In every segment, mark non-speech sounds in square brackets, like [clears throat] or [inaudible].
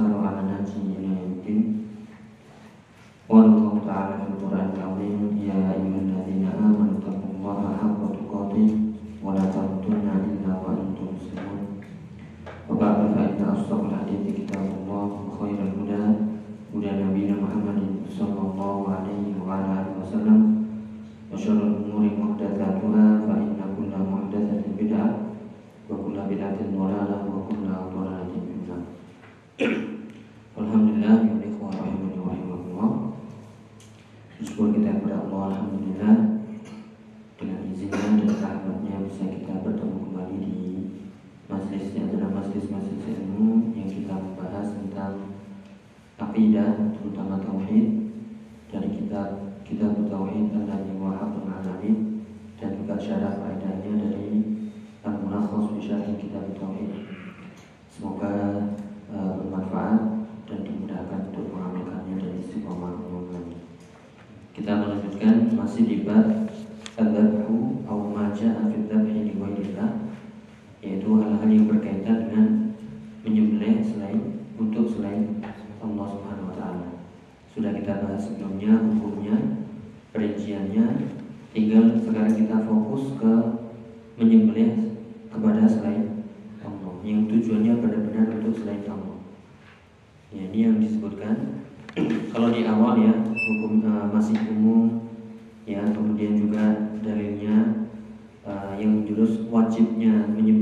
sara ala nahjihi ila yaumil والله تعالى في القرآن العظيم يا أيها الذين آمنوا اتقوا الله حق تقاته ولا تموتن إلا وأنتم مسلمون وبعد فإن أصدق الحديث كتاب الله وخير الهدى هدى نبينا محمد صلى الله عليه وعلى آله وسلم وشر الأمور محدثاتها فإن كل محدثة بدعة وكل بدعة ضلالة bisa kita bertemu kembali di Majlis yang adalah majlis-majlis ilmu Yang kita membahas tentang Aqidah, terutama Tauhid Dari kitab Kitab Tauhid Al-Ladhi wa Haqqul Alamin Dan juga syarah faedahnya dari Al-Mulakhas Bisyarah Kitab Tauhid Semoga uh, bermanfaat dan dimudahkan untuk mengamalkannya dan istiqomah mengamalkannya. Kita melanjutkan masih di bab adzabhu atau maja fi dzabhi li ghairillah yaitu hal-hal yang berkaitan dengan menyembelih selain untuk selain Allah Subhanahu wa taala. Sudah kita bahas sebelumnya hukumnya, perinciannya, tinggal sekarang kita fokus ke menyembelih kepada selain Allah yang tujuannya benar-benar untuk selain Allah. Ya, ini yang disebutkan kalau di awal ya hukum uh, masih umum ya kemudian juga dalilnya uh, yang jurus wajibnya menyembelih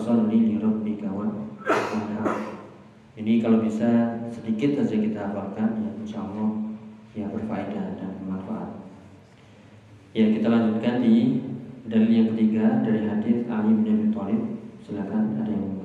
fasalli li rabbika ini kalau bisa sedikit saja kita hafalkan ya insya Allah ya berfaedah dan bermanfaat Ya kita lanjutkan di dalil yang ketiga dari hadis Ali bin Abi Thalib. Silakan ada yang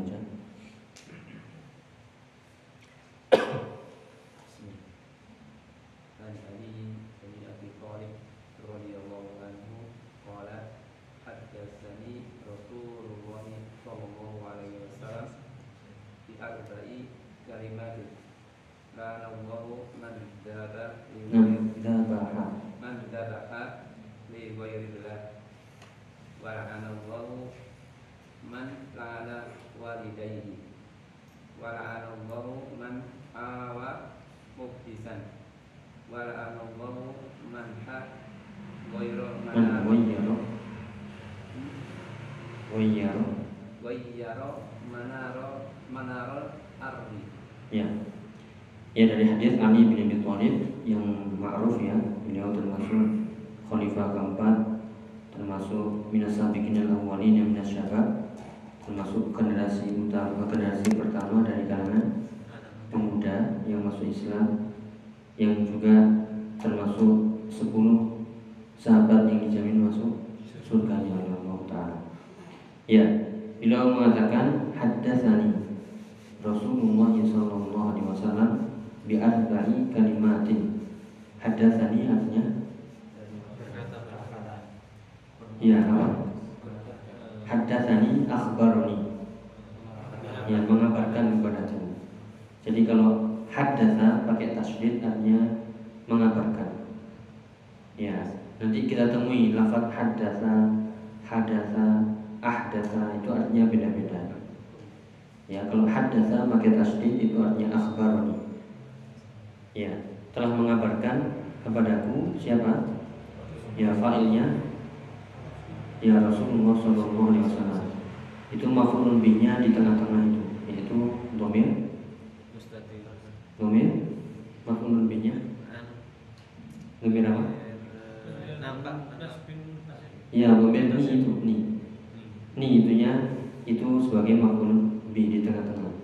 Ya dari hadis Ali bin Abi Thalib yang ma'ruf ya, beliau termasuk khalifah keempat termasuk minas sabiqin al-awwalin yang minas syabab termasuk generasi utama generasi pertama dari kalangan pemuda yang masuk Islam yang juga termasuk 10 sahabat yang dijamin masuk surga oleh Allah Ta'ala. Ya beliau mengatakan haddatsani Rasulullah sallallahu alaihi wasallam bi arba'i kalimatin. Haddatsani artinya? Ya apa? Haddatsani akhbaroni. Yang mengabarkan kepadaku jadi kalau haddatsa pakai tasydid artinya mengabarkan. Ya nanti kita temui lafaz haddatsa hadatsa ahdatsa itu artinya beda-beda. Ya kalau haddatsa pakai tasydid itu artinya akhbaroni ya telah mengabarkan kepadaku siapa? Ya fa'ilnya. Ya Rasulullah Shallallahu Alaihi Wasallam. Itu mafulun bihnya di tengah-tengah itu yaitu domir. Domir mafulun bihnya domir apa? Nampak. Ya domir ni itu ni ni itunya itu sebagai mafulun bih di tengah-tengah.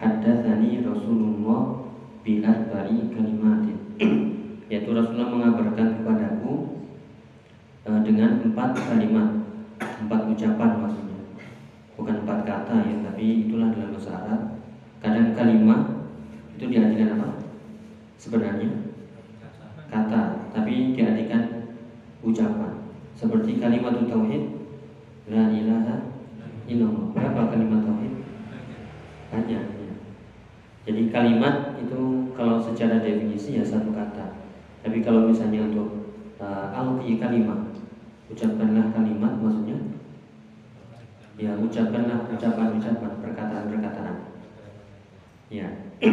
Haddatsani Rasulullah bilat bari kalimatin. [clears throat] Yaitu Rasulullah mengabarkan kepadaku uh, dengan empat kalimat empat ucapan maksudnya. Bukan empat kata ya tapi itulah dalam bahasa Arab. Kadang kalimat itu diartikan apa? Sebenarnya? Kata tapi diartikan ucapan. Seperti kalimat tauhid la ilaha illallah. Berapa kalimat tauhid? Banyak ya. Jadi kalimat itu kalau secara definisi ya satu kata. Tapi kalau misalnya untuk uh, alqi kalimat ucapkanlah kalimat maksudnya? Ya ucapkanlah ucapan-ucapan perkataan-perkataan. Ya. [clears throat]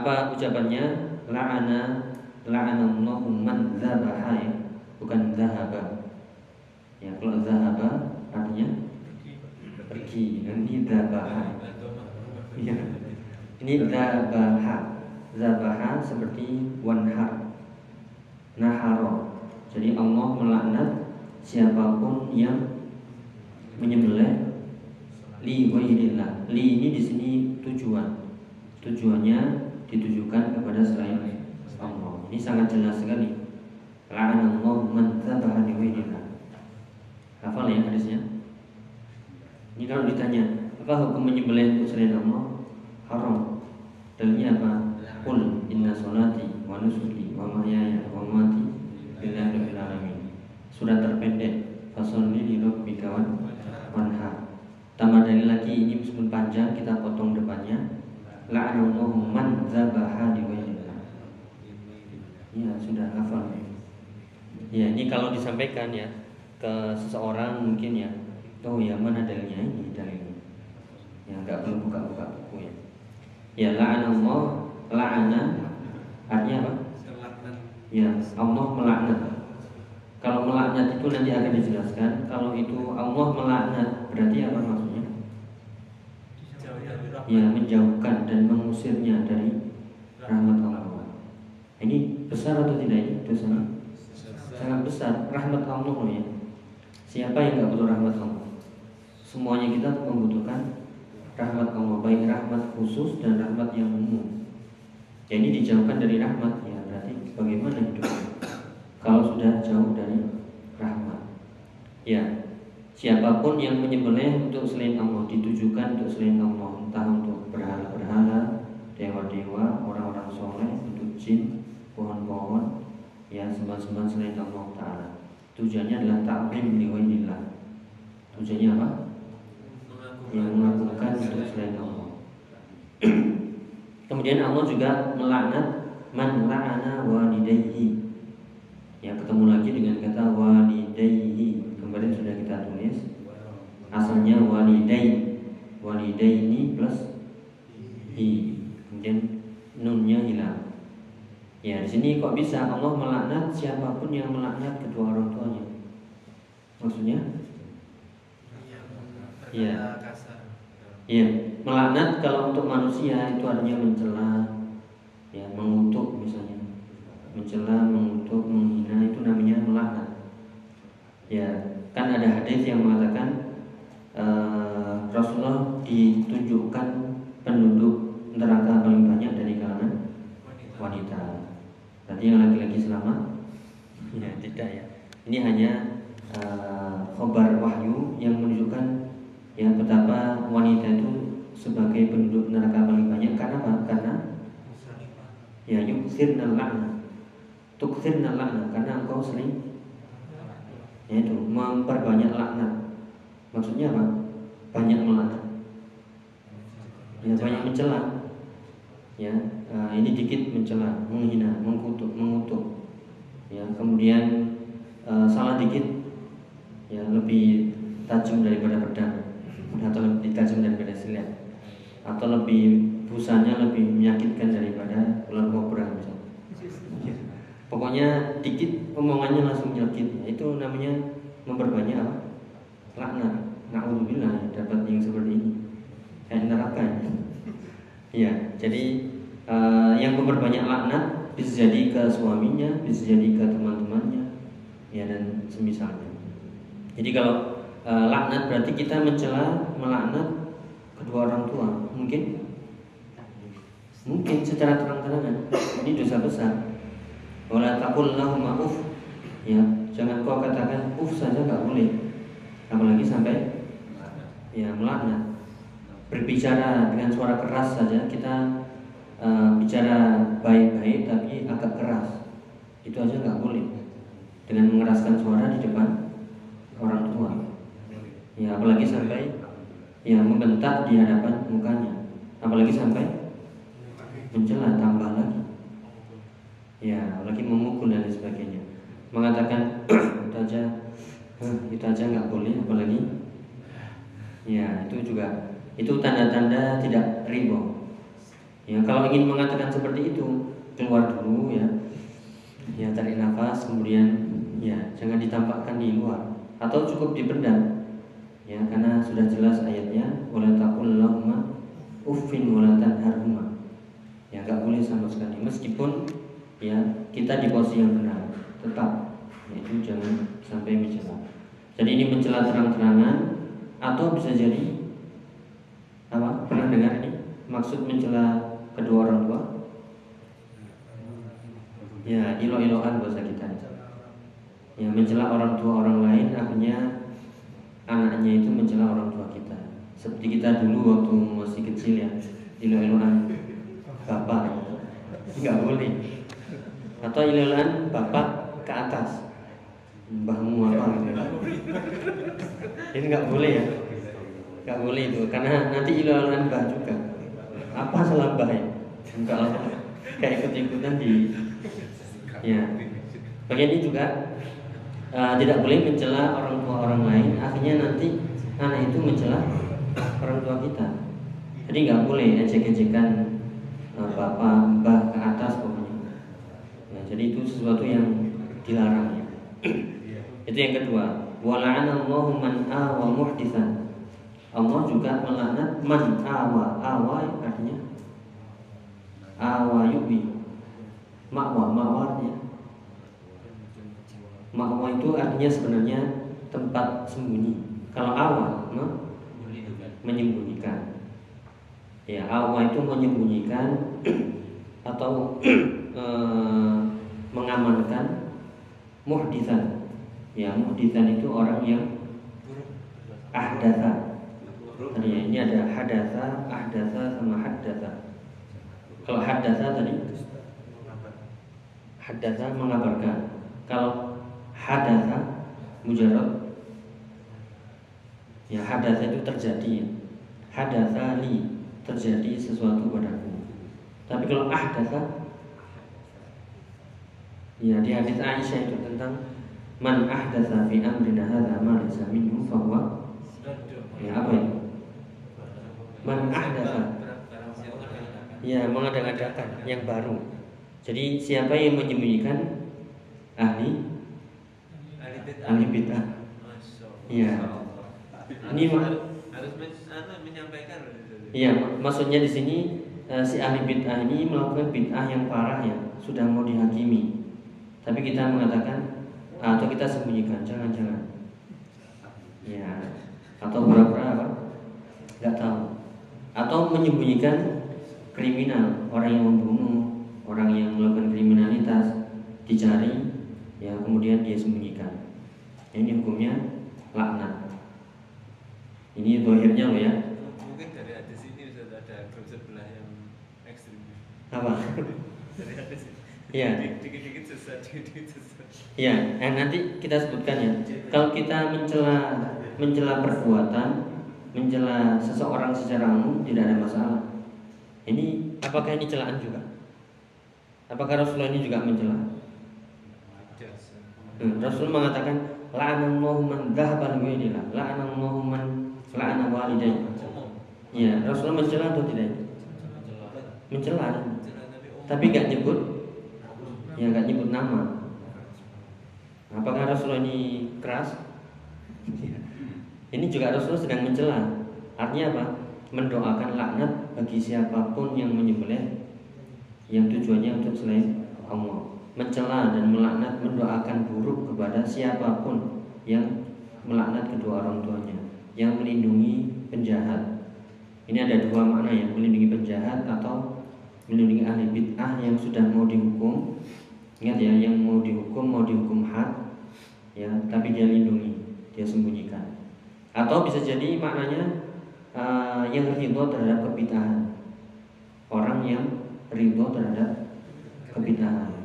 Apa ucapannya? La'ana la'anallahu man dzabaha ya. Bukan zahaba ya kalau zahaba artinya? Pergi. Dan ini dzabaha. Ya ini dzabaha zabaha seperti wanhar naharo jadi Allah melaknat siapa pun yang menyembelih li ghairillah li ini di sini tujuan tujuannya ditujukan kepada selain Allah. Ini sangat jelas sekali. La'anallahu man dzabaha li ghairillah. Hafal ya hadisnya? Ini kalau ditanya, apa hukum menyembelih untuk selain Allah? Haram. Dalilnya apa? Qul inna salati wa nusuki wa mahyaya wa mamati lillahi alamin. Sudah terpendek. Fasolli li rabbika wanhar. Tambah dalil lagi ini meskipun panjang kita potong depannya la'anallahu man zabaha li Ya, sudah hafal. Ya, ini kalau disampaikan ya ke seseorang mungkin ya, oh ya mana dalilnya ini dalilnya. Ya, enggak perlu buka-buka buku ya. Ya, la'anallah, la'ana artinya apa? Ya, Allah melaknat. Kalau melaknat itu nanti akan dijelaskan. Kalau itu Allah melaknat berarti apa maksudnya? Ya, menjauhkan dan mengusirnya dari rahmat Allah. Ini besar atau tidak ini dosanya? Sangat besar. Rahmat Allah ya. Siapa yang nggak butuh rahmat Allah? Semuanya kita membutuhkan rahmat Allah, baik rahmat khusus dan rahmat yang umum. Jadi dijauhkan dari rahmat ya berarti bagaimana hidupnya? Kalau sudah jauh dari rahmat. Ya, siapa pun yang menyembelih untuk selain Allah ditujukan untuk selain Allah, entah untuk berhala-berhala, dewa-dewa, orang-orang soleh, untuk jin, pohon-pohon, ya sembah-sembah selain Allah Taala. Tujuannya adalah ta'zim liwajillah. Tujuannya apa? Yang mengagungkan untuk selain Allah. Kemudian Allah juga melaknat man la'ana walidayhi. Ya ketemu lagi dengan kata walidayhi. Kemarin sudah kita tulis. Asalnya waliday. Walidaini plus hi. Kemudian nunnya hilang. Ya di sini kok bisa Allah melaknat siapa pun yang melaknat kedua orang tuanya. Maksudnya? Iya. Iya, melaknat kalau untuk manusia itu artinya mencela, ya mengutuk misalnya, mencela, mengutuk, menghina itu namanya melaknat. Ya, kan ada hadis yang mengatakan uh, Rasulullah ditunjukkan penduduk neraka paling banyak dari kalangan wanita. Berarti yang laki-laki selamat? Ya, tidak ya. Ini hanya uh, khobar wahyu yang menunjukkan ya betapa wanita itu sebagai penduduk neraka paling banyak. Karena apa? Karena ya yuksir lakna tuksir lakna karena engkau sering yaitu memperbanyak laknat maksudnya apa? banyak melaknat ya banyak mencela. Ya uh, ini dikit mencela menghina mengkutuk mengutuk. Ya kemudian uh, salah dikit. Ya lebih tajam daripada pedang atau lebih tajam daripada silet atau lebih busanya lebih menyakitkan daripada ular kobra misalnya. Pokoknya dikit omongannya langsung nyakit. Ya, itu namanya memperbanyak apa? Laknat. Nauzubillah dapat yang seperti ini. Kayak neraka ya. ya jadi uh, yang memperbanyak laknat bisa jadi ke suaminya, bisa jadi ke teman-temannya, ya dan semisalnya. Jadi kalau e, laknat berarti kita mencela melaknat kedua orang tua mungkin mungkin secara terang terang-terangan. Ini dosa besar. Wala taqul lahum uf. Ya, jangan kau katakan uf saja nggak boleh. Apalagi sampai ya melaknat. Berbicara dengan suara keras saja kita uh, bicara baik-baik tapi agak keras. Itu aja nggak boleh. Dengan mengeraskan suara di depan orang tua. Ya, apalagi sampai ya membentak di hadapan mukanya. Apalagi sampai mencela tambah lagi. Ya lagi memukul dan sebagainya. Mengatakan [clears throat] itu aja [clears throat] itu aja nggak boleh apalagi. Ya itu juga itu tanda-tanda tidak ridho. Ya kalau ingin mengatakan seperti itu keluar dulu ya. Ya tarik nafas kemudian ya jangan ditampakkan di luar. Atau cukup dipendam ya karena sudah jelas ayatnya wala taqul lahumma uffin wala tanharhuma. Ya nggak boleh sama sekali. Meskipun ya kita di posisi yang benar tetap yaitu jangan sampai mencela jadi ini mencela terang-terangan atau bisa jadi apa pernah dengar ini? Maksud mencela kedua orang tua? Ya ilo-iloan bahasa kita. Ya mencela orang tua orang lain akhirnya anaknya itu mencela orang tua kita. Seperti kita dulu waktu masih kecil ya ilo-iloan bapak nggak boleh. Atau ilalan bapak ke atas. Mbahmu apa gitu. Ini nggak boleh ya. Nggak boleh itu karena nanti ilalan mbah juga. Apa salah mbah ya? Kayak ikut ikutan di ya. Bagian ini juga uh, tidak boleh mencela orang tua orang lain akhirnya nanti anak itu mencela orang tua kita jadi nggak boleh ejek-ejekan uh, bapak mbah ke atas pokoknya jadi itu sesuatu yang dilarang itu yang kedua. Wala'anallahu man awa muhdisan. Allah juga melaknat man awa. Awa artinya awa yubi. Makwa, makwa artinya Makwa itu artinya sebenarnya tempat sembunyi. Kalau awa, no? menyembunyikan. Ya, awa itu menyembunyikan [clears throat] atau [clears throat] eh, mengamankan muhdisan. Ya, muhdisan itu orang yang ahdasa. Tadi ya, ini ada hadasa, ahdasa sama hadasa. Kalau hadasa tadi hadasa mengabarkan. Kalau hadasa mujarab ya hadasa itu terjadi hadasa li terjadi sesuatu padaku. Tapi kalau ahdasa Ya di hadis Aisyah itu tentang man ahdatsa fi amrina hadza ma laysa minhu huwa ya apa itu? Man ahdatsa. Ya mengadakan yang baru. Jadi siapa yang menyembunyikan ahli ahli bid'ah. Iya. Ini harus menyampaikan. Iya, maksudnya di sini eh, si ahli bid'ah ini melakukan bid'ah yang parah ya, sudah mau dihakimi. Tapi kita mengatakan atau kita sembunyikan jangan-jangan. Ya atau pura-pura apa? Nggak tahu. Atau menyembunyikan kriminal orang yang membunuh orang yang melakukan kriminalitas dicari ya kemudian dia sembunyikan ini hukumnya laknat ini dohirnya loh ya mungkin dari hadis ini sudah ada grup sebelah yang ekstrim apa dari hadis Iya. Dikit-dikit susah, dikit-dikit susah. Iya, eh, nanti kita sebutkan ya. Kalau kita mencela mencela perbuatan, mencela seseorang secara umum tidak ada masalah. Ini apakah ini celaan juga? Apakah Rasulullah ini juga mencela? Hmm, Rasul mengatakan la'anallahu man dhahaba li la'anallahu man la'ana walidayhi. Iya, Rasulullah mencela atau tidak? Mencela. Tapi nggak nyebut yang nggak nyebut nama. Apakah Rasulullah ini keras? Ini juga Rasulullah sedang mencela. Artinya apa? Mendoakan laknat bagi siapa pun yang menyembelih yang tujuannya untuk selain Allah. Mencela dan melaknat mendoakan buruk kepada siapa pun yang melaknat kedua orang tuanya, yang melindungi penjahat. Ini ada dua makna yang melindungi penjahat atau melindungi ahli bid'ah yang sudah mau dihukum. Ingat ya yang mau dihukum mau dihukum had ya tapi dia lindungi dia sembunyikan. Atau bisa jadi maknanya uh, yang ridho terhadap kebid'ahan. Orang yang ridho terhadap kebid'ahan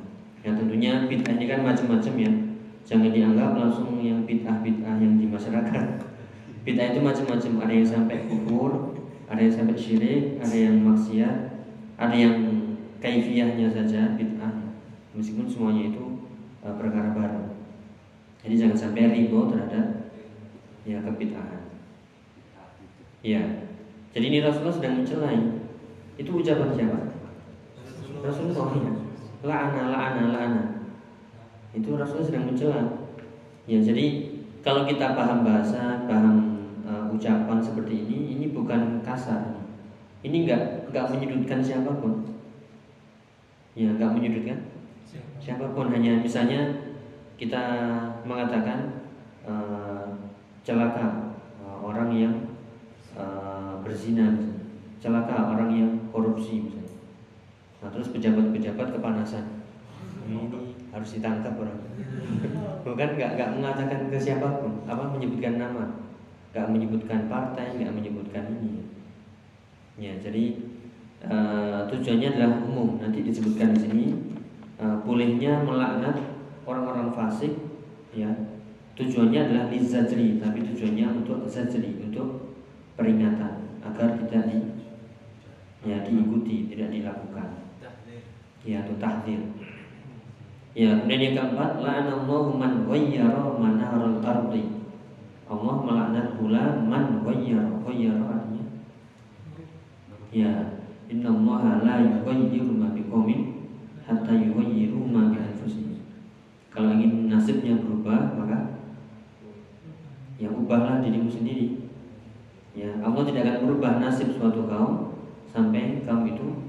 ya tentunya bid'ah ini kan macam-macam ya. Jangan dianggap langsung yang bid'ah-bid'ah yang di masyarakat. Bid'ah itu macam-macam. Ada yang sampai kufur ada yang sampai syirik ada yang maksiat ada yang kaifiahnya saja bid'ah. Meskipun semuanya itu uh, perkara baru. Jadi jangan sampai ribo terhadap ya kebid'ahan. Ya. Jadi ini Rasulullah sedang mencelai itu ucapan siapa? Rasulullah. Ya la'ana la'ana la'ana. Itu Rasulullah sedang mencela ya jadi kalau kita paham bahasa paham uh, ucapan seperti ini ini bukan kasar. Ini enggak enggak menyudutkan siapa pun. Ya enggak menyudutkan siapa pun. Hanya misalnya kita mengatakan uh, celaka uh, orang yang uh, berzina. Celaka orang yang korupsi misalnya nah terus pejabat-pejabat kepanasan ini harus ditangkap orang bukan nggak nggak mengatakan ke siapa pun apa menyebutkan nama nggak menyebutkan partai nggak menyebutkan ini Ya, jadi uh, tujuannya adalah umum. Nanti disebutkan di sini uh, bolehnya melaknat orang-orang fasik, ya. Tujuannya adalah lizajri, tapi tujuannya untuk zajri, untuk peringatan agar tidak di ya diikuti, tidak dilakukan. Ya, untuk tahdir. Ya, kemudian yang keempat, la'anallahu man ghayyara manaral ardi. Allah melaknat pula man ghayyara. Ghayyara artinya ya inna allaha la yughayyiru ma biqaumin hatta yughayyiru ma bi anfusihim kalau ingin nasibnya berubah maka ya ubahlah dirimu sendiri ya Allah tidak akan merubah nasib suatu kaum sampai kaum itu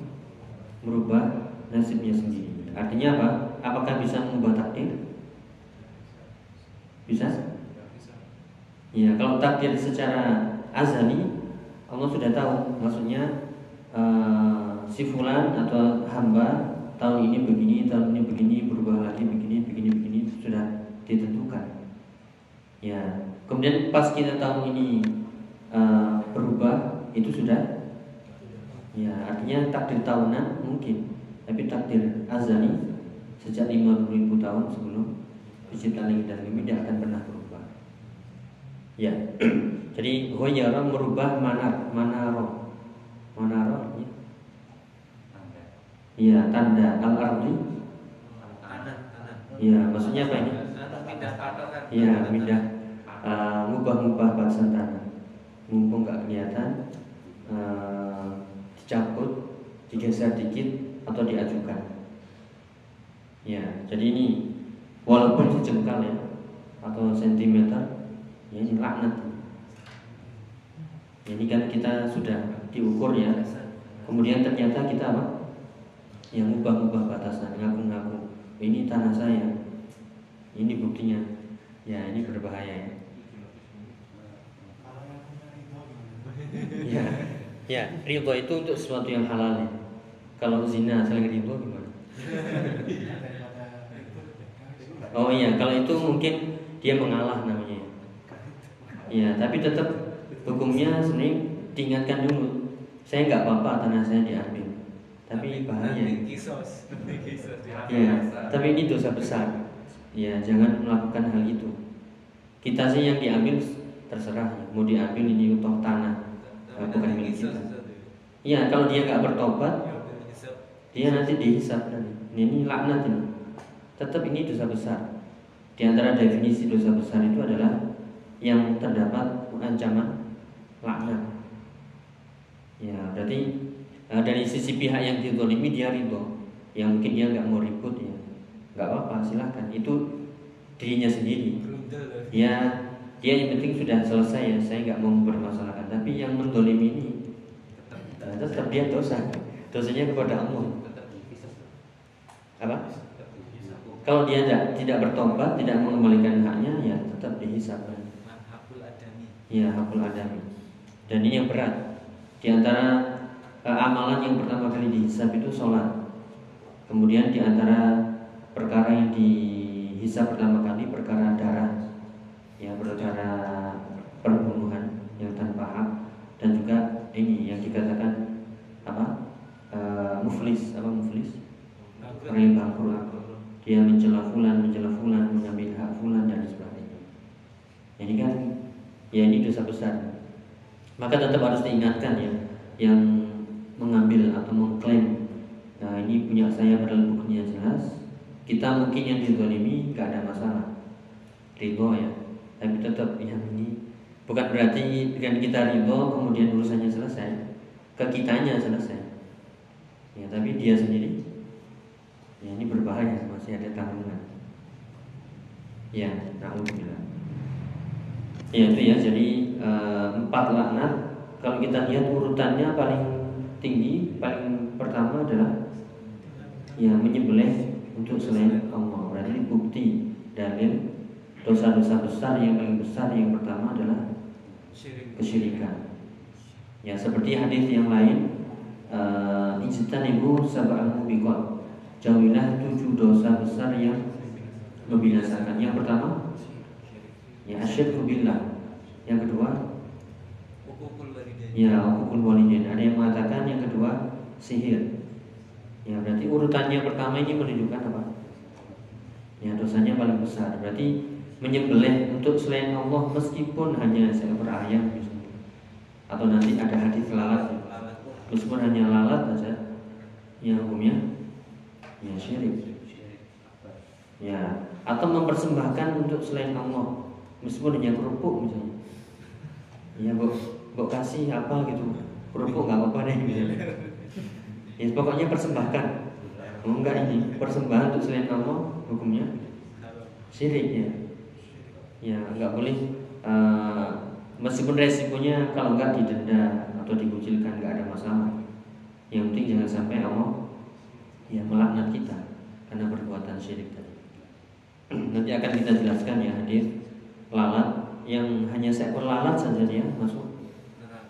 merubah nasibnya sendiri artinya apa apakah bisa mengubah takdir? Bisa? Ya kalau takdir secara azali Allah sudah tahu. Maksudnya uh, si fulan atau hamba tahun ini begini, tahun ini begini, berubah lagi begini, begini, begini sudah ditentukan. Ya, kemudian pas kita tahun ini uh, berubah itu sudah? Ya artinya takdir tahunan mungkin tapi takdir azali sejak 50 ribu tahun sebelum penciptaan langit dan bumi tidak akan pernah berubah ya [clears throat] jadi hoyara merubah manar manaro Menara ya. Iya, tanda al-ardi. Iya, maksudnya apa ini? Iya, pindah uh, ngubah-ngubah batasan tanah. Mumpung nggak kelihatan, uh, dicabut, digeser dikit atau diajukan. Ya, jadi ini walaupun sejengkal ya atau sentimeter, ya ini laknat. Ini kan kita sudah diukur ya. Kemudian ternyata kita apa? Yang ubah-ubah batasan ngaku-ngaku. Ini tanah saya. Ini buktinya. Ya ini berbahaya ya. Ya. Ya ridho itu untuk sesuatu yang halal ya. Kalau zina saling ridho gimana [laughs] oh iya kalau itu mungkin dia mengalah namanya. Ya tapi tetap hukumnya sebenarnya diingatkan dulu. Saya nggak apa-apa tanah saya diambil. Tapi bahaya. ya tapi ini dosa besar. Ya jangan melakukan hal itu. Kita sih yang diambil terserah. Mau diambil ini untuk tanah. Bukan milik kita. ya kalau dia nggak bertobat dia nanti dihisap ini, ini laknat ini tetap ini dosa besar di antara definisi dosa besar itu adalah yang terdapat ancaman laknat Ya, berarti uh, dari sisi pihak yang dizolimi dia ridho. Yang mungkin dia nggak mau ribut ya, nggak apa-apa, silahkan. Itu dirinya sendiri. Ya, dia yang penting sudah selesai ya. Saya nggak mau bermasalahkan. Tapi yang mendolimi ini uh, tetap dia dosa. Dosanya kepada Allah. Apa? Kalau dia tidak tidak bertobat, tidak mengembalikan haknya, ya tetap dihisap. Ya, hakul adami. Dan ini yang berat. Di antara eh, amalan yang pertama kali dihisap itu sholat. Kemudian di antara perkara yang dihisap pertama kali perkara darah, ya perkara perbunuhan yang tanpa hak dan juga ini yang dikatakan apa Eh, muflis apa muflis orang yang bangkrut dia mencela fulan mencela fulan mengambil hak fulan dan sebagainya. Ini kan ya ini dosa besar. Maka tetap harus diingatkan ya yang mengambil atau mengklaim nah ini punya saya padahal buktinya jelas. Kita mungkin yang dizalimi gak ada masalah. Ridho ya tapi tetap yang ini bukan berarti dengan kita ridho kemudian urusannya selesai. Ke kitanya selesai. Ya tapi dia sendiri ya ini berbahaya masih ada tanggungan ya alhamdulillah ya itu ya. Jadi e, empat laknat. Kalau kita lihat urutannya paling tinggi paling pertama adalah ya menyembelih untuk selain Allah. Berarti bukti dalil dosa-dosa besar yang paling besar yang pertama adalah kesyirikan. Ya seperti hadis yang lain uh, ijtanibu sab'al mubiqat. Jauhilah tujuh dosa besar yang membinasakan. Yang pertama, ya asyirku billah. Yang kedua, ya hukul walidain. Ada yang mengatakan yang kedua sihir. Ya berarti urutannya pertama ini menunjukkan apa? Ya dosanya paling besar. Berarti menyembelih untuk selain Allah meskipun hanya seekor ayam atau nanti ada hadis lalat meskipun hanya lalat saja yang hukumnya ya syirik. Ya atau mempersembahkan untuk selain Allah. Meskipun hanya kerupuk misalnya. Ya bu bu kasih apa gitu. Kerupuk nggak apa-apa deh gitu ya pokoknya persembahkan. Oh, enggak ini. Persembahan untuk selain Allah hukumnya syirik ya. Ya nggak boleh uh, meskipun resikonya kalau nggak didenda atau dikucilkan nggak ada masalah. Yang penting jangan sampai Allah ya melaknat kita karena perbuatan syirik tadi. [clears throat] Nanti akan kita jelaskan ya hadir lalat yang hanya seekor lalat saja dia masuk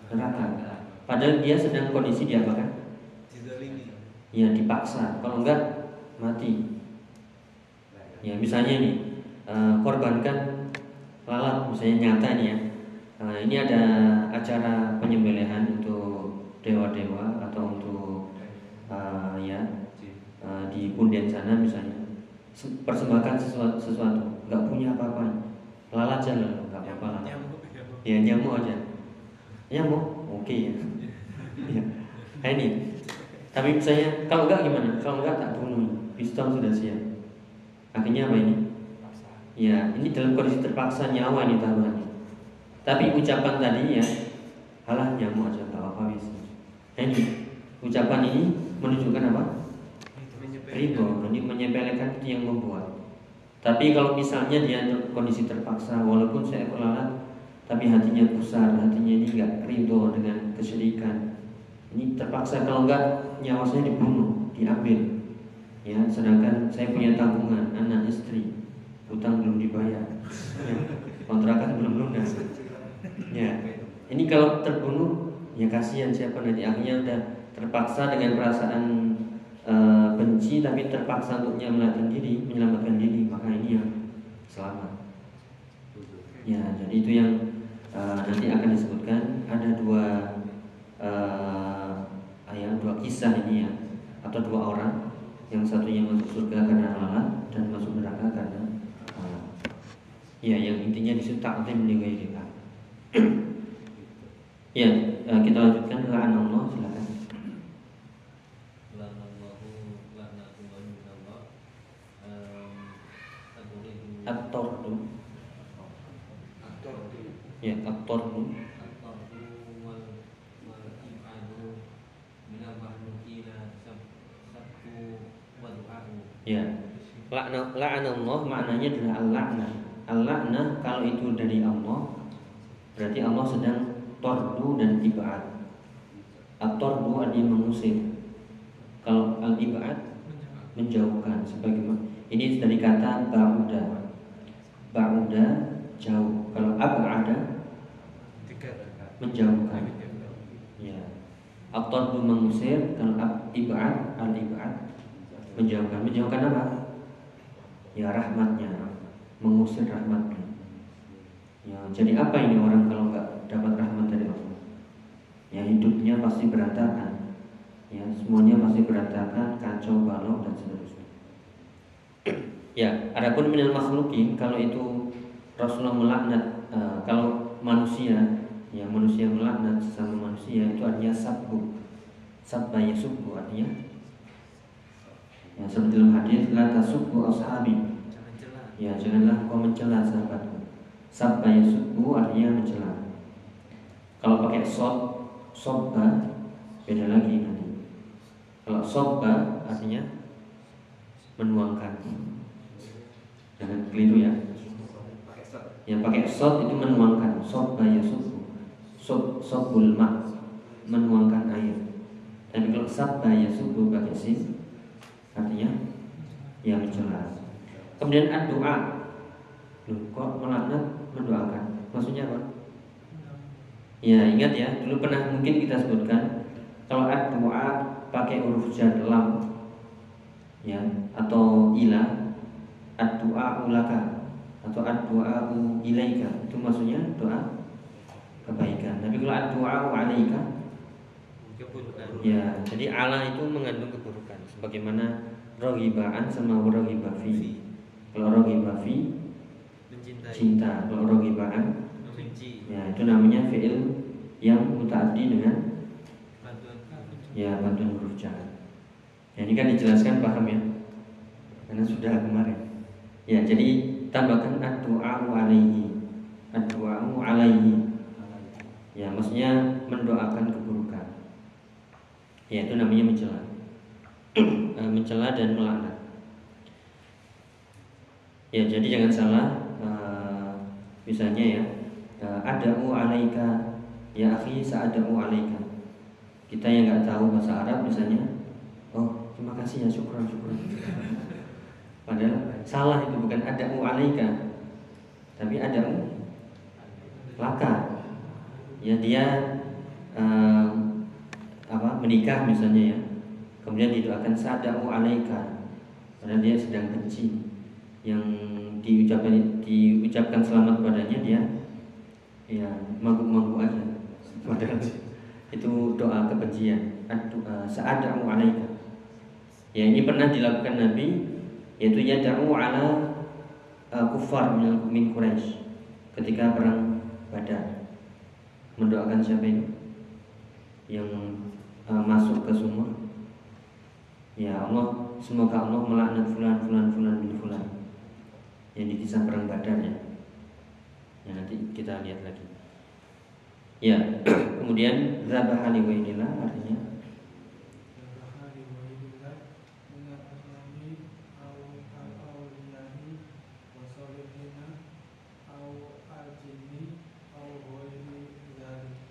neraka. padahal dia sedang kondisi dia apa kan? Ya dipaksa. Kalau enggak mati. Ya misalnya nih uh, korbankan lalat misalnya nyata nih ya. Nah, ini ada acara penyembelihan di punden sana misalnya persembahkan sesuatu sesuatu nggak punya apa-apa. Lalat aja loh nggak apa-apa lah. Ya nyamuk aja. Nyamuk? Oke okay, ya ya. Nah, ini. Tapi misalnya kalau nggak gimana? Kalau nggak tak bunuh. Pistol sudah siap. Akhirnya apa ini? Ya ini dalam kondisi terpaksa nyawa ini taruhannya tapi ucapan tadi ya halah nyamuk aja nggak apa-apa. Nah, ini ucapan ini menunjukkan apa? Ribo, ini menyepelekan itu yang membuat. Tapi kalau misalnya dia kondisi terpaksa, walaupun saya lalat, tapi hatinya besar, hatinya ini nggak ridho dengan kesyirikan. Ini terpaksa kalau nggak nyawa saya dibunuh, diambil. Ya, sedangkan saya punya tanggungan, anak istri, utang belum dibayar, ya, kontrakan belum lunas ya ini kalau terbunuh ya kasihan siapa nanti akhirnya udah terpaksa dengan perasaan e, benci tapi terpaksa untuk menyelamatkan diri menyelamatkan diri maka ini yang selamat. Ya jadi itu yang e, nanti akan disebutkan. Ada dua e, ayat dua kisah ini ya atau dua orang. Yang satunya masuk surga karena lalat dan masuk neraka karena lalat ya yang intinya di situ taklim li ya, kita lanjutkan la'an Allah silakan. At-tordu Ya, at-tordu Ya, la'an Allah maknanya adalah al-la'nah Al-la'nah kalau itu dari Allah Berarti Allah sedang tordu dan tibaat. At-tordu artinya mengusir. Kalau al-ibaat menjauhkan sebagaimana ini dari kata ba'uda. Ba'uda jauh. Kalau ab'ada menjauhkan. Ya. At-tardu mengusir, kalau ibad al-ibad menjauhkan. Menjauhkan apa? Ya rahmatnya, mengusir rahmatnya. Ya, jadi apa ini orang kalau nggak dapat rahmat dari Allah? Ya hidupnya pasti berantakan. Ya semuanya pasti berantakan, kacau balau dan seterusnya. Ya, adapun minal makhlukin kalau itu Rasulullah melaknat uh, kalau manusia ya manusia melaknat sesama manusia itu artinya sabbu. Sabba yasubbu artinya Ya, seperti dalam hadis la tasubbu ashabi. Jangan. Ya, janganlah kau mencela sahabatku. Sabba yasubbu artinya mencela. Kalau pakai sob, sobba beda lagi nanti. Kalau sobba artinya menuangkan. Jangan keliru ya. Yang pakai sod itu menuangkan. Sobba yasubbu. Sob sobul ma menuangkan air. Tapi kalau sabba yasubbu pakai sin artinya ya mencela. Kemudian doa, Loh, kok melaknat mendoakan? Maksudnya apa? Ya ingat ya, dulu pernah mungkin kita sebutkan kalau doa pakai huruf jar lam ya atau ila doa ulaka atau doa ilaika itu maksudnya doa kebaikan. Tapi kalau doa alaika. Ya, jadi Allah itu mengandung keburukan sebagaimana rohibaan sama rohibafi. Kalau rohibafi Mencintai. cinta, kalau rohibaan Membenci. ya itu namanya fiil yang mutaaddi dengan ya bantuan huruf jar. Ya, ini kan dijelaskan paham ya? Karena sudah kemarin. Ya, jadi tambahkan ad-du'a'u alaihi. Ad-du'a'u alaihi. Ya, maksudnya mendoakan keburukan. Ya, itu namanya mencela. Eh, mencela dan melaknat. Ya, jadi jangan salah. eh, misalnya ya, eh, ada'u alaika ya akhi sa'ada'u alaika. Kita yang nggak tahu bahasa Arab misalnya, oh terima kasih ya syukur syukur. Padahal salah itu bukan ada'u alaika, tapi ada'u laka. Ya dia eh, apa menikah misalnya ya, kemudian didoakan sa'ada'u alaika, padahal dia sedang benci. Yang diucapkan diucapkan selamat padanya dia ya mabuk-mabuk aja. Padahal itu doa kebencian. Doa sa'ada'u alaika. Ya ini pernah dilakukan Nabi yaitu yada'u ala uh, kufar min min Quraisy ketika perang Badar. Mendoakan siapa itu? Yang uh, masuk ke sumur ya Allah semoga Allah melaknat fulan fulan fulan bin fulan yang di kisah perang Badar ya ya nanti kita lihat lagi Ya, [clears throat] kemudian zabah li inilah artinya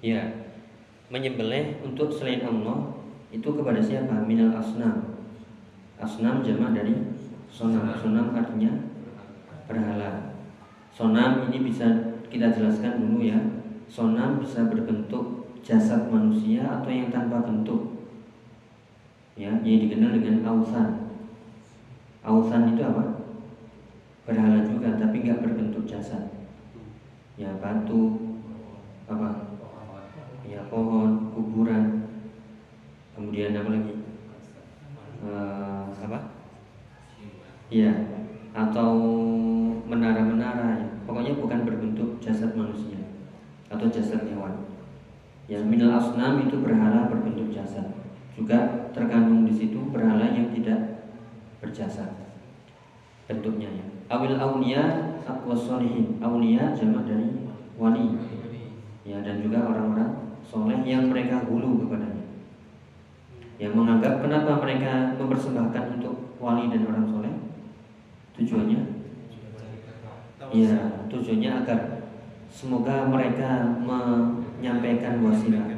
ya menyembelih untuk selain Allah itu kepada siapa? Minal asnam. Asnam jamak dari sonam. Sonam artinya berhala. Sonam ini bisa kita jelaskan dulu ya. Sonam bisa berbentuk jasad manusia atau yang tanpa bentuk. Ya, yang dikenal dengan ausan. Ausan itu apa? Berhala juga tapi nggak berbentuk jasad. Ya, batu apa? Ya, pohon, kuburan. Kemudian apa lagi? Eh, apa? Iya, atau menara-menara ya. Pokoknya bukan berbentuk jasad manusia atau jasad hewan. Yang minal asnam itu berhala berbentuk jasad. Juga terkandung di situ berhala yang tidak berjasad bentuknya ya. Awil aulia wasolihin. Aulia jamak dari wali. Ya dan juga orang-orang soleh yang mereka hulu kepadanya. Yang menganggap kenapa mereka mempersembahkan untuk wali dan orang soleh? Tujuannya? Ya, tujuannya agar semoga mereka menyampaikan wasilah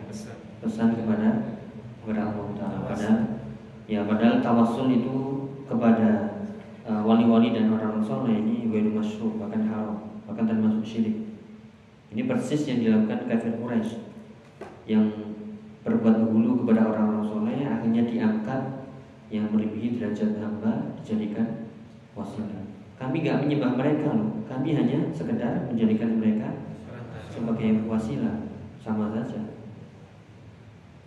Pesan. kepada kepada Allah Taala. Padahal ya padahal tawasul itu kepada uh, wali-wali dan orang soleh ini ghairu masyru bahkan haram bahkan termasuk syirik. Ini persis yang dilakukan kafir Quraisy yang berbuat dahulu kepada orang-orang soleh akhirnya diangkat yang melebihi derajat hamba dijadikan wasilah. Kami gak menyembah mereka loh. Kami hanya sekedar menjadikan mereka sebagai wasilah sama saja.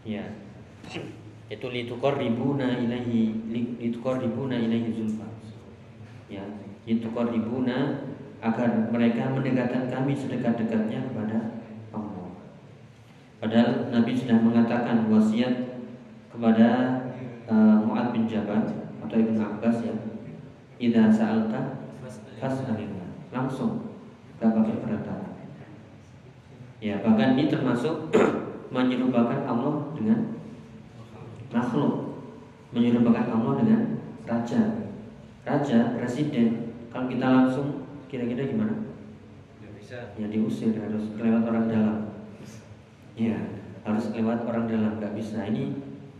Ya. Itu litukor ribuna ilahi litukor ribuna ilahi zulfa. Ya, litukor ribuna agar mereka mendekatkan kami sedekat-dekatnya kepada Allah. Padahal Nabi sudah mengatakan wasiat kepada uh, Mu'ad bin Jabal atau Ibnu Abbas ya. Idza sa'alta fas'alillah. Langsung gak pakai perantara. Ya, bahkan ini termasuk [clears throat] menyerupakan Allah dengan makhluk, menyerupakan Allah dengan raja. Raja, presiden, kalau kita langsung kira-kira gimana? Bisa. Ya diusir harus lewat orang dalam. Ya, harus lewat orang dalam, nggak bisa. Ini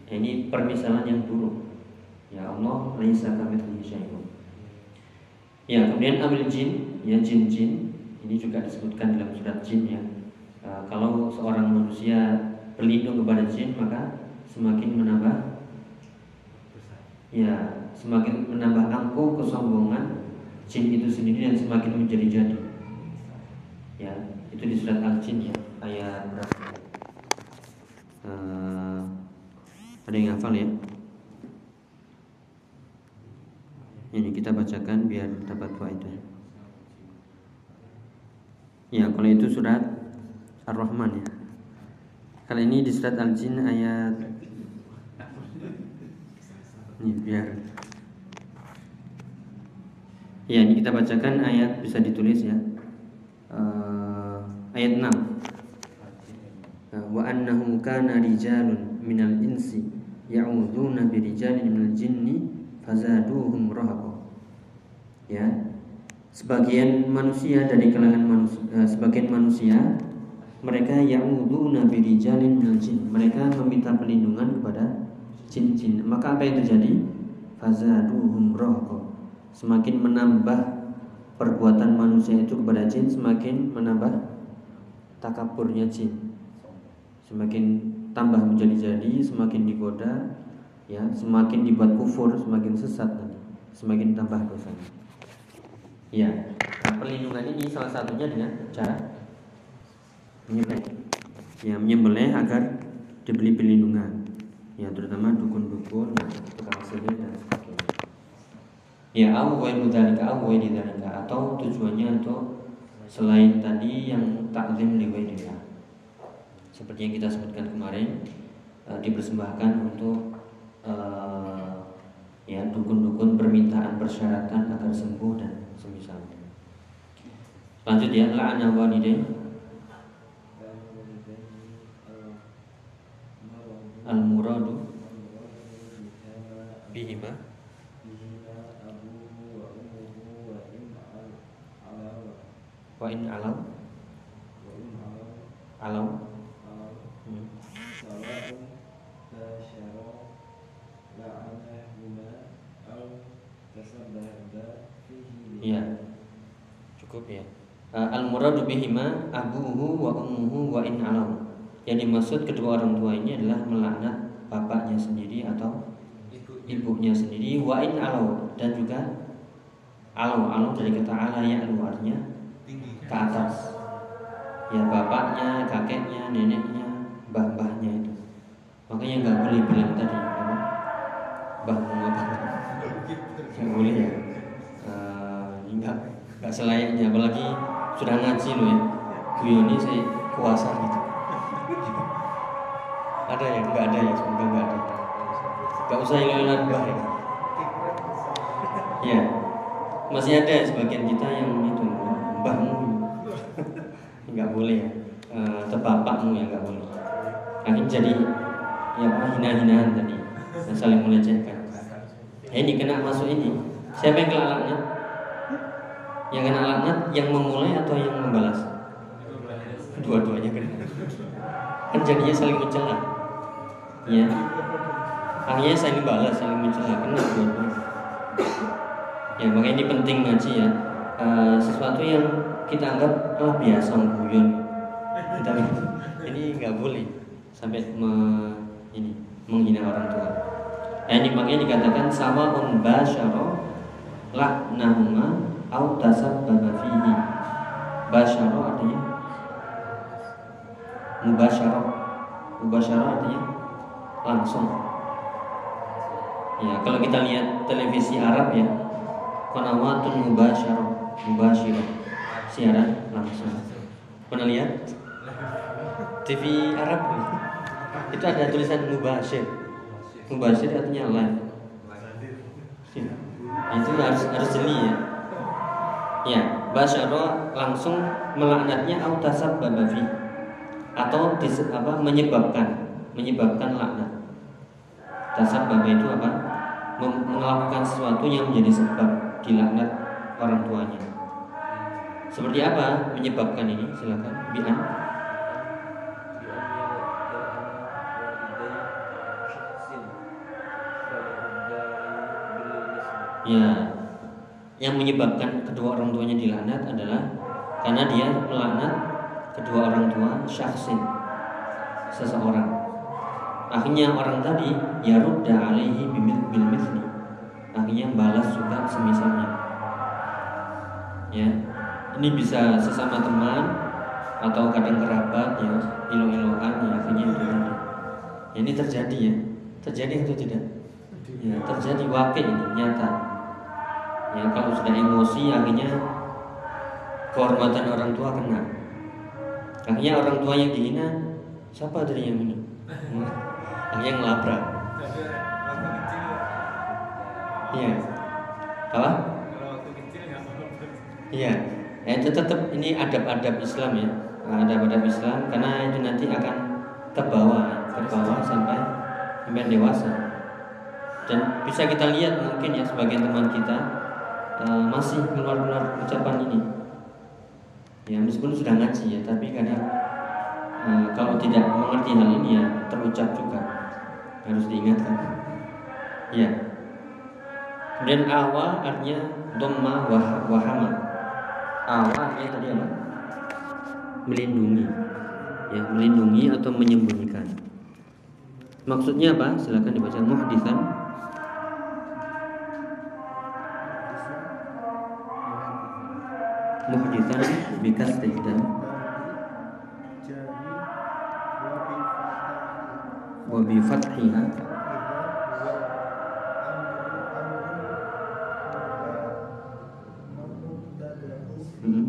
ini permisalan yang buruk. Ya Allah, laisa kamitslihi syai'un. Ya, kemudian ambil jin, ya jin-jin. Ini juga disebutkan dalam surat jin ya. E, kalau seorang manusia berlindung kepada jin, maka semakin menambah ya semakin menambah angkuh kesombongan jin itu sendiri dan semakin menjadi-jadi. Ya, itu di surat Al-Jin ya, ayat berapa? Uh, ada yang hafal ya? Ini kita bacakan biar dapat faedah. Ya, kalau itu surat Ar-Rahman ya. Kali ini di surat Al-Jin ayat ini biar Ya, ini kita bacakan ayat bisa ditulis ya. Uh, ayat 6. Uh, wa annahu kana rijalun minal insi ya'udzuuna bi rijalin minal jinni fazaduhum rahaqa. Ya. Sebagian manusia dari kalangan manusia, uh, sebagian manusia mereka ya'udzuuna bi rijalin minal jin. Mereka meminta perlindungan kepada jin-jin. Maka apa yang terjadi? Fazaduhum rahaqa semakin menambah perbuatan manusia itu kepada jin semakin menambah takaburnya jin semakin tambah menjadi-jadi semakin digoda ya semakin dibuat kufur semakin sesat semakin tambah dosanya ya nah, perlindungan ini salah satunya dengan cara menyembelih. Ya menyembelih agar dibeli perlindungan. Ya terutama dukun-dukun tukang sihir dan sebagainya. Ya au ghairu dzalika au atau tujuannya untuk selain tadi yang takzim li ghairillah seperti yang kita sebutkan kemarin e, dipersembahkan untuk e, ya dukun-dukun permintaan persyaratan agar sembuh dan semisalnya lanjut ya la'ana walidain al muradu bihima. Wa in alam. Alam. Hmm. Iya. Cukup ya uh, al muradu bihima abuhu wa ummuhu wa in alam. Yang dimaksud kedua orang tua ini adalah melaknat bapaknya sendiri atau ibunya. sendiri. Wa in alau dan juga alau alau dari kata ala ya artinya ke atas. Ya bapaknya kakeknya neneknya mbah-mbahnya itu. Makanya nggak boleh bilang tadi apa? Mbahmu apa nggak boleh ya nggak nggak selayaknya apalagi sudah ngaji loh ya. Guyoni saya kuasa gitu. Ada ya? Nggak ada ya? Semoga nggak ada. Nggak usah ilang mbah ya ya masih ada sebagian kita yang itu mbahmu. Nggak boleh ya. E, atau yang nggak boleh. Akhirnya jadi ya hina-hinaan tadi. Saling melecehkan. Ini kena masuk ini. Siapa yang kena laknat yang kena laknat yang memulai atau yang membalas? Dua-duanya kena kan jadinya saling mencela. Ya akhirnya saling balas saling mencela. Kena dua-duanya. Ya makanya ini penting ngaji ya. E, sesuatu yang kita anggap oh biasa guyon. Kita ini nggak boleh sampai me, ini menghina orang tua. Nah, ini makanya dikatakan sama basyara laknahuma au tasabbaba fihi. Basyara artinya mubasyarah. Mubasyarah artinya langsung. Ya, kalau kita lihat televisi Arab ya, qanawatun mubasyarah, mubasyirah. Siaran langsung. Pernah lihat? TV Arab itu ada tulisan mubasyir. Mubasyir artinya live. Itu harus harus jeli ya. Ya, basyara langsung melaknatnya au tasabbaba fi atau apa menyebabkan menyebabkan laknat. Tasabbaba itu apa? Melakukan sesuatu yang menjadi sebab dilaknat orang tuanya. Seperti apa menyebabkan ini? Silakan, Bian. Ya, yang menyebabkan kedua orang tuanya dilaknat adalah karena dia melaknat kedua orang tua syahsin seseorang. Akhirnya orang tadi ya rudda alaihi bimil bil mithli. Akhirnya balas juga semisalnya. Ya. Ini bisa sesama teman atau kadang kerabat ya, ilo-iloan ya akhirnya. Ya, ini terjadi ya. Terjadi atau tidak? Ya, terjadi wakil ini nyata. Ya, kalau sudah emosi akhirnya kehormatan orang tua kena. Akhirnya orang tua yang dihina siapa dari yang ini? Akhirnya ngelabrak. Iya. Apa? Iya. Ya, itu tetap ini adab-adab Islam ya. Adab-adab Islam karena itu nanti akan terbawa, terbawa sampai sampai dewasa. Dan bisa kita lihat mungkin ya sebagian teman kita eh, masih keluar-keluar ucapan ini. Ya meskipun sudah ngaji ya, tapi kadang eh, kalau tidak mengerti hal ini ya terucap juga harus diingatkan. Ya. Kemudian awa artinya dhamma wah, wahama. Awa artinya tadi apa? Melindungi. Ya, melindungi atau menyembunyikan. Maksudnya apa? Silakan dibaca muhdisan. Muhdisan bikas dan wa bi fathiha. Hmm.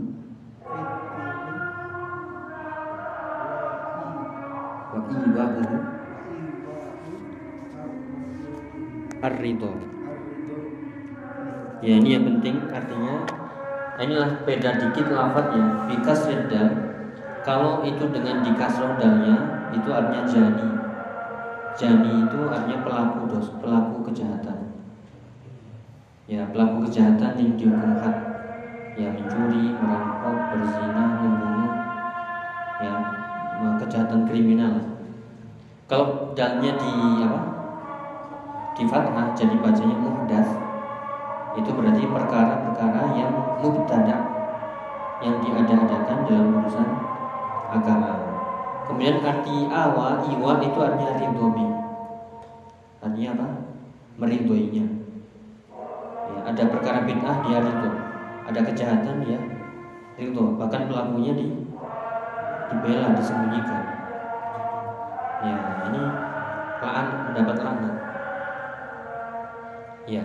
Ya ini yang penting artinya inilah beda dikit lafadznya bikas dal kalau itu dengan dikasroh dalnya itu artinya jani. Jani itu artinya pelaku dos pelaku kejahatan. Ya pelaku kejahatan yang dihukum had ya mencuri merampok berzina membunuh. Ya kejahatan kriminal. Kalau dalnya di apa? Di fathah jadi bacanya muhdas itu berarti perkara-perkara yang mubtada yang diada-adakan dalam urusan agama. Kemudian arti awa, iwa itu artinya ridhobi. Artinya apa? Meridhoinya. Ya, ada perkara bid'ah dia ridho, ada kejahatan dia ridho, bahkan pelakunya di dibela, disembunyikan. Ya, ini laan mendapat laknat. Ya.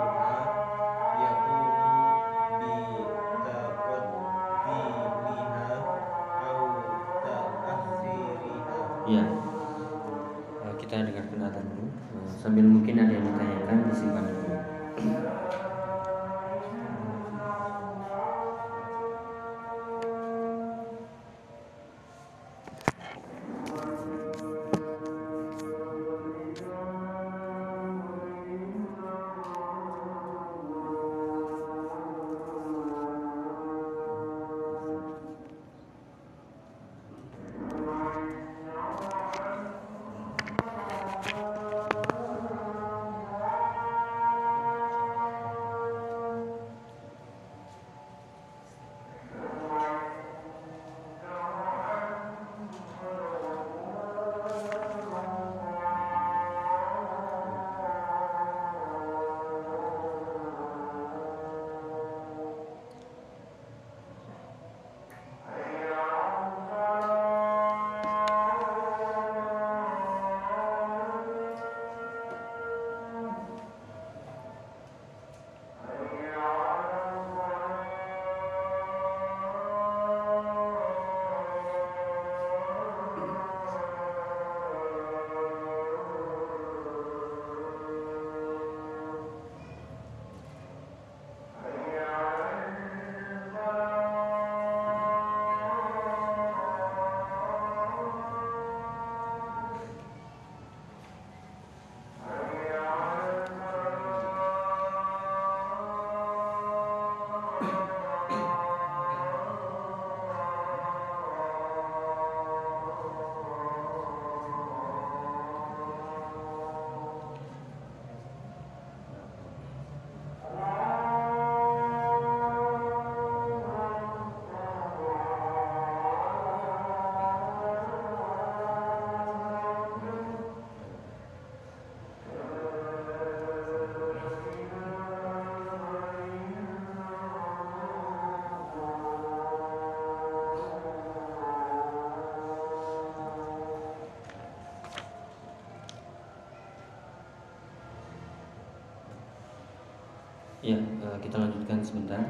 kita lanjutkan sebentar.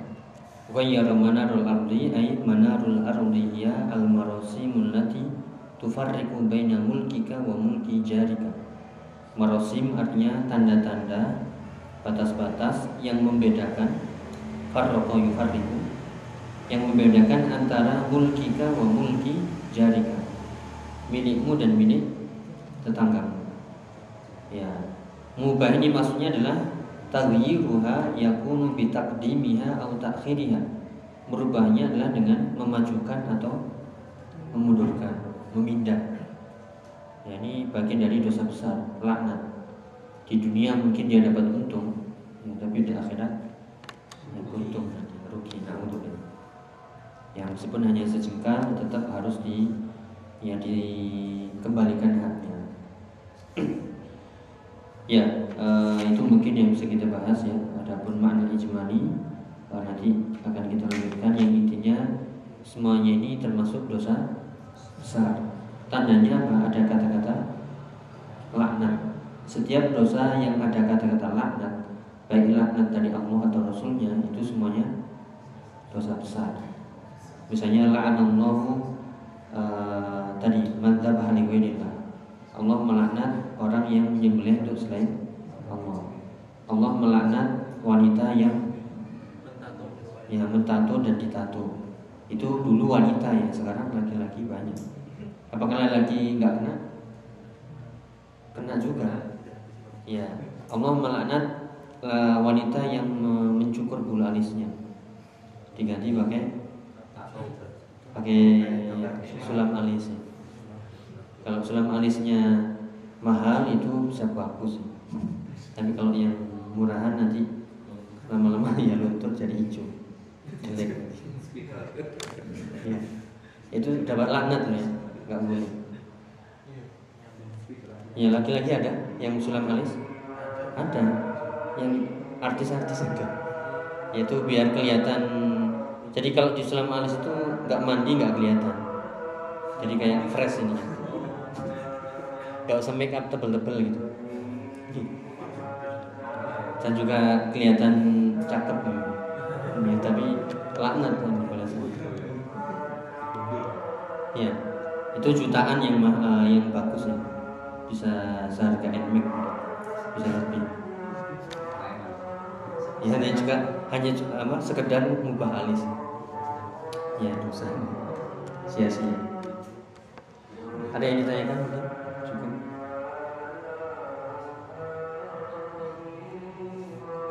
Ghayyara manarul ardi ay manarul ardi hiya al marasimul lati tufarriqu baina mulkika wa mulki jarika. Marasim artinya tanda-tanda batas-batas yang membedakan farraqa yufarriqu yang membedakan antara mulkika wa mulki jarika. Milikmu dan milik tetanggamu. Ya, mubah ini maksudnya adalah taghyiruha yakunu bi taqdimiha atau ta'khiriha. Merubahnya adalah dengan memajukan atau memundurkan, memindah. Ya, ini bagian dari dosa besar, laknat. Di dunia mungkin dia dapat untung, ya, tapi di akhirat ya, untung rugi untuk Ya meskipun hanya sejengkal tetap harus di ya dikembalikan haknya. Ya, uh, itu mungkin yang bisa kita bahas ya. Adapun makna ijmali uh, nanti akan kita lanjutkan yang intinya semuanya ini termasuk dosa besar. Tandanya apa? Ada kata-kata laknat. Setiap dosa yang ada kata-kata laknat, baik laknat dari Allah atau Rasulnya itu semuanya dosa besar. Misalnya la'anallahu uh, tadi madzhab ahli Allah melaknat orang yang menyembelih untuk selain Allah. Allah melaknat wanita yang ya mentato dan ditato. Itu dulu wanita ya, sekarang laki-laki banyak. Apakah laki nggak kena? Kena juga. Ya, Allah melaknat uh, wanita yang mencukur bulu alisnya. Diganti pakai pakai sulam alisnya. Kalau sulam alisnya mahal itu bisa bagus. Tapi kalau yang murahan nanti lama-lama [laughs] ya luntur jadi hijau, jelek. Ya. Itu dapat laknat ya, nggak boleh. Ya laki-laki ada yang sulam alis, ada yang artis-artis ada. Yaitu biar kelihatan. Jadi kalau di sulam alis itu nggak mandi nggak kelihatan. Jadi kayak fresh ini gak usah make up tebel-tebel gitu. Dan juga kelihatan cakep ya, tapi laknat kan saat ya itu jutaan yang uh, yang bagus ya bisa seharga NMAX bisa lebih. Ya hanya juga hanya apa sekedar mubah alis. Ya dosa. Sia-sia. Ada yang ditanyakan? mungkin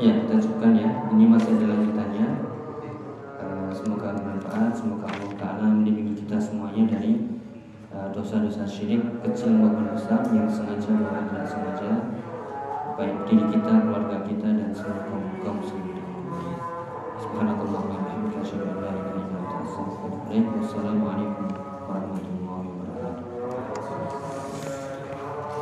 Ya, kita cukupkan ya. Ini masih ada lanjutannya. Uh, semoga bermanfaat. Semoga Allah Taala melindungi kita semuanya dari eh, dosa-dosa uh, syirik kecil maupun besar yang sengaja maupun tidak sengaja, baik diri kita, keluarga kita dan seluruh kaum kaum muslimin. Subhanallah wa bihamdihi asyhadu an la ilaha illa anta astaghfiruka wa atubu ilaik. Wassalamualaikum